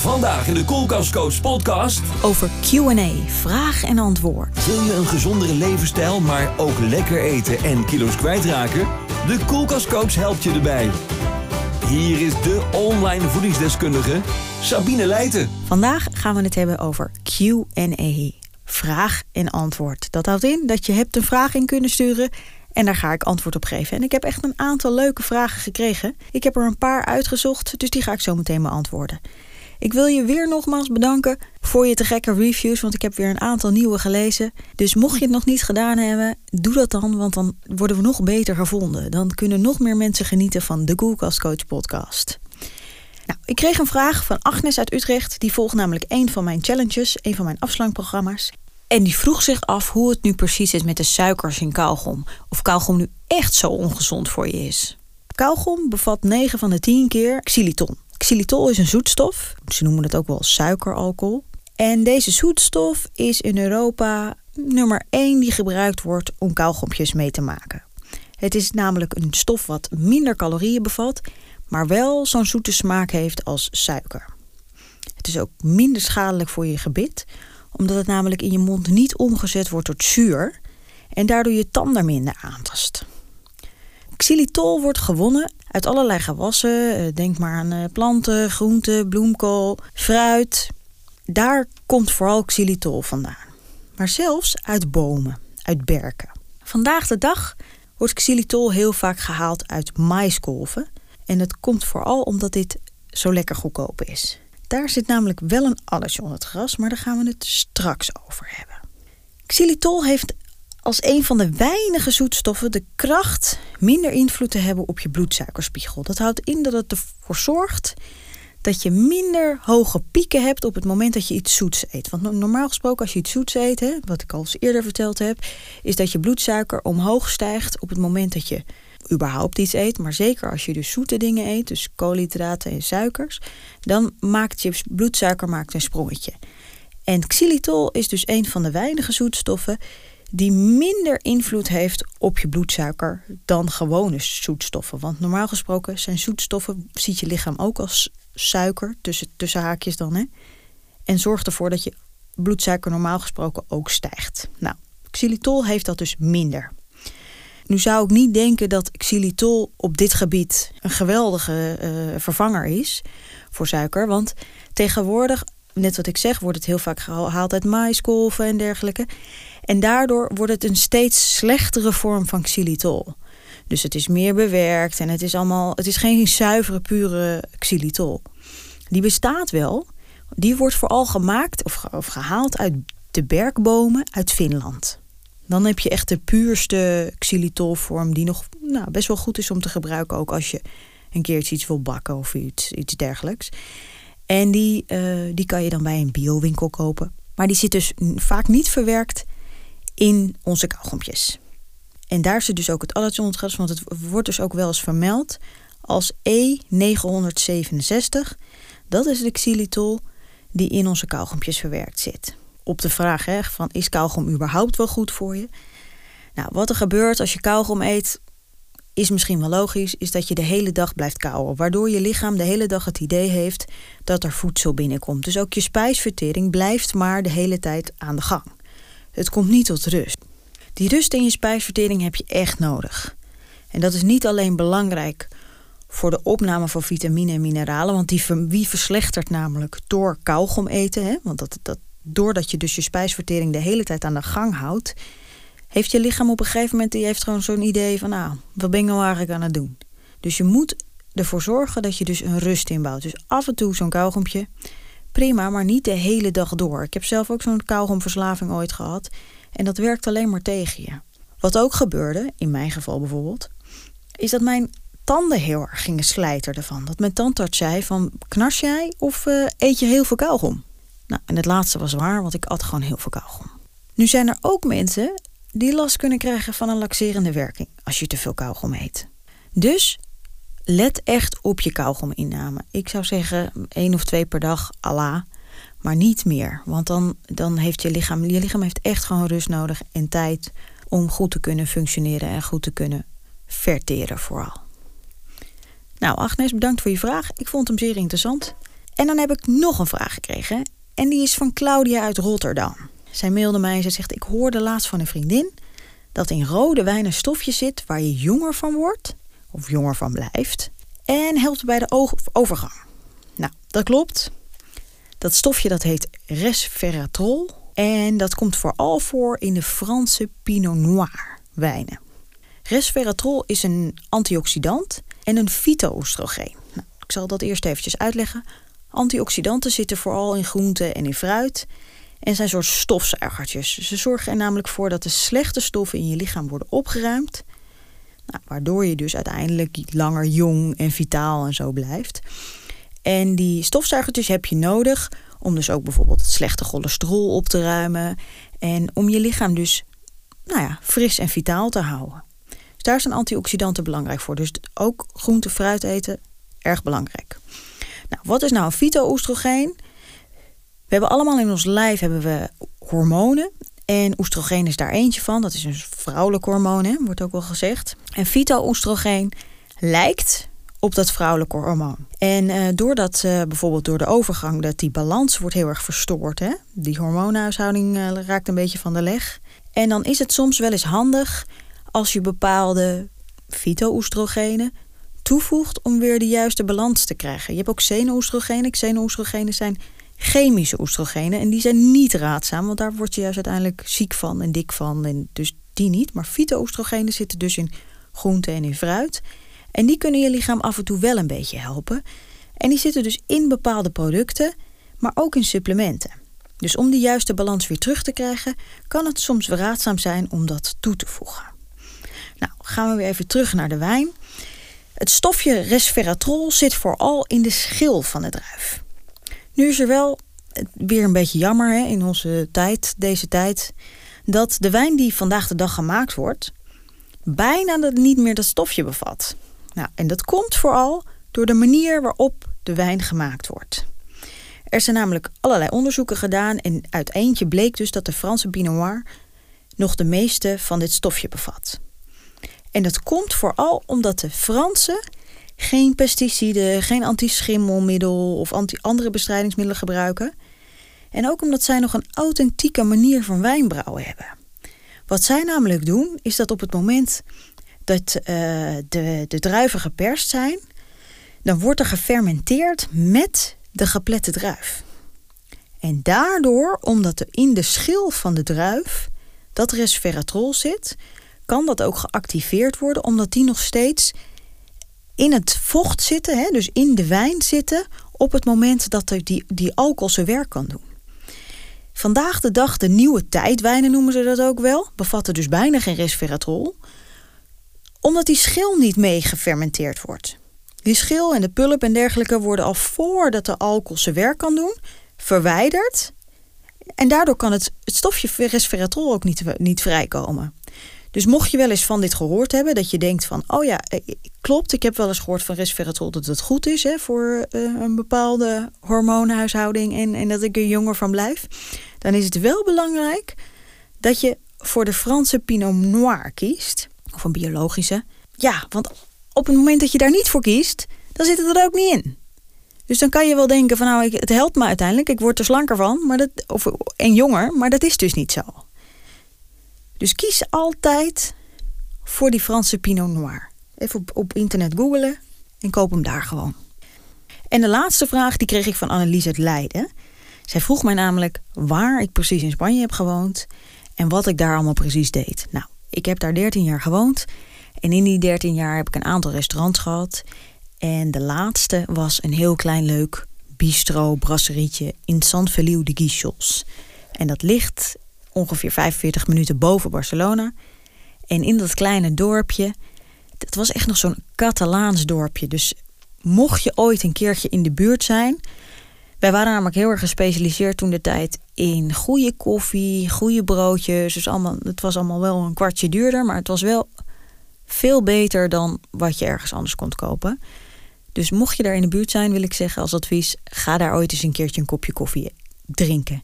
Vandaag in de Koelkastcoach podcast. Over Q&A, vraag en antwoord. Wil je een gezondere levensstijl, maar ook lekker eten en kilo's kwijtraken? De Koelkastcoach helpt je erbij. Hier is de online voedingsdeskundige Sabine Leijten. Vandaag gaan we het hebben over Q&A. Vraag en antwoord. Dat houdt in dat je hebt een vraag in kunnen sturen en daar ga ik antwoord op geven. En ik heb echt een aantal leuke vragen gekregen. Ik heb er een paar uitgezocht, dus die ga ik zo meteen beantwoorden. Ik wil je weer nogmaals bedanken voor je te gekke reviews, want ik heb weer een aantal nieuwe gelezen. Dus mocht je het nog niet gedaan hebben, doe dat dan, want dan worden we nog beter gevonden. Dan kunnen nog meer mensen genieten van de Koelkast Coach podcast. Nou, ik kreeg een vraag van Agnes uit Utrecht. Die volgt namelijk een van mijn challenges, een van mijn afslankprogramma's. En die vroeg zich af hoe het nu precies is met de suikers in kauwgom. Of kauwgom nu echt zo ongezond voor je is. Kauwgom bevat 9 van de 10 keer xylitol. Xylitol is een zoetstof. Ze noemen het ook wel suikeralcohol. En deze zoetstof is in Europa nummer 1 die gebruikt wordt om kauwgompjes mee te maken. Het is namelijk een stof wat minder calorieën bevat, maar wel zo'n zoete smaak heeft als suiker. Het is ook minder schadelijk voor je gebit, omdat het namelijk in je mond niet omgezet wordt tot zuur en daardoor je tanden minder aantast. Xylitol wordt gewonnen uit allerlei gewassen. Eh, denk maar aan eh, planten, groenten, bloemkool, fruit. Daar komt vooral xylitol vandaan. Maar zelfs uit bomen, uit berken. Vandaag de dag wordt xylitol heel vaak gehaald uit maiskolven. En dat komt vooral omdat dit zo lekker goedkoop is. Daar zit namelijk wel een addertje onder het gras, maar daar gaan we het straks over hebben. Xylitol heeft als een van de weinige zoetstoffen de kracht minder invloed te hebben op je bloedsuikerspiegel. Dat houdt in dat het ervoor zorgt dat je minder hoge pieken hebt op het moment dat je iets zoets eet. Want normaal gesproken als je iets zoets eet, wat ik al eens eerder verteld heb, is dat je bloedsuiker omhoog stijgt op het moment dat je überhaupt iets eet, maar zeker als je dus zoete dingen eet, dus koolhydraten en suikers, dan maakt je bloedsuiker maakt een sprongetje. En xylitol is dus een van de weinige zoetstoffen die minder invloed heeft op je bloedsuiker dan gewone zoetstoffen. Want normaal gesproken zijn zoetstoffen, ziet je lichaam ook als suiker, tussen, tussen haakjes dan. Hè? En zorgt ervoor dat je bloedsuiker normaal gesproken ook stijgt. Nou, xylitol heeft dat dus minder. Nu zou ik niet denken dat xylitol op dit gebied een geweldige uh, vervanger is voor suiker. Want tegenwoordig, net wat ik zeg, wordt het heel vaak gehaald uit maiskolven en dergelijke. En daardoor wordt het een steeds slechtere vorm van xylitol. Dus het is meer bewerkt en het is allemaal. Het is geen zuivere, pure xylitol. Die bestaat wel. Die wordt vooral gemaakt of, of gehaald uit de berkbomen uit Finland. Dan heb je echt de puurste xylitolvorm die nog nou, best wel goed is om te gebruiken. Ook als je een keertje iets wil bakken of iets, iets dergelijks. En die, uh, die kan je dan bij een biowinkel kopen. Maar die zit dus vaak niet verwerkt in onze kauwgompjes. En daar zit dus ook het allertje want het wordt dus ook wel eens vermeld als E967. Dat is de xylitol die in onze kauwgompjes verwerkt zit. Op de vraag hè, van is kauwgom überhaupt wel goed voor je? Nou, wat er gebeurt als je kauwgom eet, is misschien wel logisch, is dat je de hele dag blijft kauwen. Waardoor je lichaam de hele dag het idee heeft dat er voedsel binnenkomt. Dus ook je spijsvertering blijft maar de hele tijd aan de gang. Het komt niet tot rust. Die rust in je spijsvertering heb je echt nodig. En dat is niet alleen belangrijk voor de opname van vitamine en mineralen, want die wie verslechtert namelijk door kauwgom eten, hè? want dat, dat, doordat je dus je spijsvertering de hele tijd aan de gang houdt, heeft je lichaam op een gegeven moment die heeft gewoon zo'n idee van, nou, wat ben ik nou eigenlijk aan het doen? Dus je moet ervoor zorgen dat je dus een rust inbouwt. Dus af en toe zo'n kauwgompje, prima, maar niet de hele dag door. Ik heb zelf ook zo'n kauwgomverslaving ooit gehad en dat werkt alleen maar tegen je. Wat ook gebeurde, in mijn geval bijvoorbeeld, is dat mijn tanden heel erg gingen slijten ervan. Dat mijn tandarts zei van, knars jij of uh, eet je heel veel kauwgom? Nou, en het laatste was waar, want ik at gewoon heel veel kauwgom. Nu zijn er ook mensen die last kunnen krijgen van een laxerende werking als je te veel kauwgom eet. Dus let echt op je kauwgominname. Ik zou zeggen één of twee per dag, Allah, maar niet meer. Want dan, dan heeft je lichaam, je lichaam heeft echt gewoon rust nodig en tijd om goed te kunnen functioneren en goed te kunnen verteren vooral. Nou, Agnes, bedankt voor je vraag. Ik vond hem zeer interessant. En dan heb ik nog een vraag gekregen. En die is van Claudia uit Rotterdam. Zij mailde mij en ze zegt: Ik hoorde laatst van een vriendin dat in rode wijn een stofje zit waar je jonger van wordt, of jonger van blijft, en helpt bij de overgang. Nou, dat klopt. Dat stofje dat heet resveratrol en dat komt vooral voor in de Franse Pinot Noir wijnen. Resveratrol is een antioxidant en een fytoöstrogeen. Nou, ik zal dat eerst eventjes uitleggen. Antioxidanten zitten vooral in groenten en in fruit en zijn soort stofzuigertjes. Ze zorgen er namelijk voor dat de slechte stoffen in je lichaam worden opgeruimd, nou, waardoor je dus uiteindelijk langer jong en vitaal en zo blijft. En die stofzuigertjes heb je nodig om dus ook bijvoorbeeld het slechte cholesterol op te ruimen en om je lichaam dus nou ja, fris en vitaal te houden. Dus daar zijn antioxidanten belangrijk voor. Dus ook groente, fruit eten, erg belangrijk. Nou, wat is nou een fytoöstrogeen? We hebben allemaal in ons lijf hebben we hormonen. En oestrogeen is daar eentje van. Dat is een vrouwelijk hormoon, hè, wordt ook wel gezegd. En fytoöstrogeen lijkt op dat vrouwelijke hormoon. En uh, doordat uh, bijvoorbeeld door de overgang dat die balans wordt heel erg verstoord. Hè? Die hormoonhuishouding uh, raakt een beetje van de leg. En dan is het soms wel eens handig als je bepaalde fytoöstrogenen toevoegt om weer de juiste balans te krijgen. Je hebt ook. Xeno-oestrogenen zijn chemische oestrogenen en die zijn niet raadzaam, want daar word je juist uiteindelijk ziek van en dik van. En dus die niet. Maar fytoöstrogenen zitten dus in groente en in fruit. En die kunnen je lichaam af en toe wel een beetje helpen. En die zitten dus in bepaalde producten, maar ook in supplementen. Dus om die juiste balans weer terug te krijgen, kan het soms raadzaam zijn om dat toe te voegen. Nou, gaan we weer even terug naar de wijn. Het stofje resveratrol zit vooral in de schil van de druif. Nu is er wel weer een beetje jammer hè, in onze tijd, deze tijd, dat de wijn die vandaag de dag gemaakt wordt, bijna niet meer dat stofje bevat. Nou, en dat komt vooral door de manier waarop de wijn gemaakt wordt. Er zijn namelijk allerlei onderzoeken gedaan en uit eentje bleek dus dat de Franse Pinot Noir nog de meeste van dit stofje bevat. En dat komt vooral omdat de Fransen geen pesticiden, geen antischimmelmiddel of anti andere bestrijdingsmiddelen gebruiken. En ook omdat zij nog een authentieke manier van wijnbrouwen hebben. Wat zij namelijk doen, is dat op het moment dat uh, de, de druiven geperst zijn, dan wordt er gefermenteerd met de geplette druif. En daardoor, omdat er in de schil van de druif dat resveratrol zit, kan dat ook geactiveerd worden, omdat die nog steeds in het vocht zitten, hè, dus in de wijn zitten, op het moment dat die, die alcohol zijn werk kan doen. Vandaag de dag, de nieuwe tijdwijnen noemen ze dat ook wel, bevatten dus bijna geen resveratrol, omdat die schil niet mee gefermenteerd wordt. Die schil en de pulp en dergelijke worden al voordat de alcohol zijn werk kan doen, verwijderd. En daardoor kan het, het stofje resveratrol ook niet, niet vrijkomen. Dus mocht je wel eens van dit gehoord hebben, dat je denkt van, oh ja, eh, klopt, ik heb wel eens gehoord van resveratrol dat het goed is hè, voor uh, een bepaalde hormoonhuishouding en, en dat ik er jonger van blijf, dan is het wel belangrijk dat je voor de Franse Pinot Noir kiest, of een biologische. Ja, want op het moment dat je daar niet voor kiest, dan zit het er ook niet in. Dus dan kan je wel denken van nou, het helpt me uiteindelijk, ik word er slanker van, maar dat, of, en jonger, maar dat is dus niet zo. Dus kies altijd voor die Franse Pinot Noir. Even op, op internet googelen en koop hem daar gewoon. En de laatste vraag die kreeg ik van Annelies uit Leiden. Zij vroeg mij namelijk waar ik precies in Spanje heb gewoond en wat ik daar allemaal precies deed. Nou, ik heb daar 13 jaar gewoond en in die 13 jaar heb ik een aantal restaurants gehad. En de laatste was een heel klein leuk bistro, brasserietje in San Feliu de Guichols. En dat ligt ongeveer 45 minuten boven Barcelona. En in dat kleine dorpje, het was echt nog zo'n Catalaans dorpje. Dus mocht je ooit een keertje in de buurt zijn. Wij waren namelijk heel erg gespecialiseerd toen de tijd in goede koffie, goede broodjes. Dus allemaal, het was allemaal wel een kwartje duurder, maar het was wel veel beter dan wat je ergens anders kon kopen. Dus mocht je daar in de buurt zijn, wil ik zeggen als advies: ga daar ooit eens een keertje een kopje koffie drinken.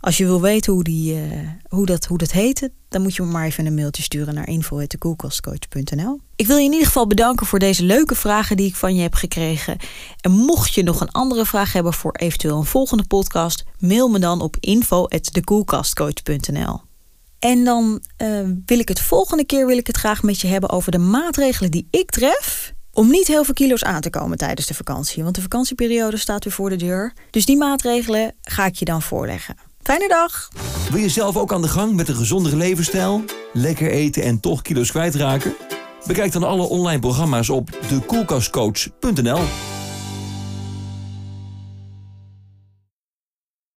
Als je wil weten hoe, die, uh, hoe, dat, hoe dat heette, dan moet je me maar even een mailtje sturen naar info.dekoelkastcoach.nl. Ik wil je in ieder geval bedanken voor deze leuke vragen die ik van je heb gekregen. En mocht je nog een andere vraag hebben voor eventueel een volgende podcast, mail me dan op info.dekoelkastcoach.nl. En dan uh, wil ik het volgende keer wil ik het graag met je hebben over de maatregelen die ik tref om niet heel veel kilo's aan te komen tijdens de vakantie. Want de vakantieperiode staat weer voor de deur. Dus die maatregelen ga ik je dan voorleggen. Fijne dag! Wil je zelf ook aan de gang met een gezondere levensstijl? Lekker eten en toch kilo's kwijtraken? Bekijk dan alle online programma's op dekoelkastcoach.nl.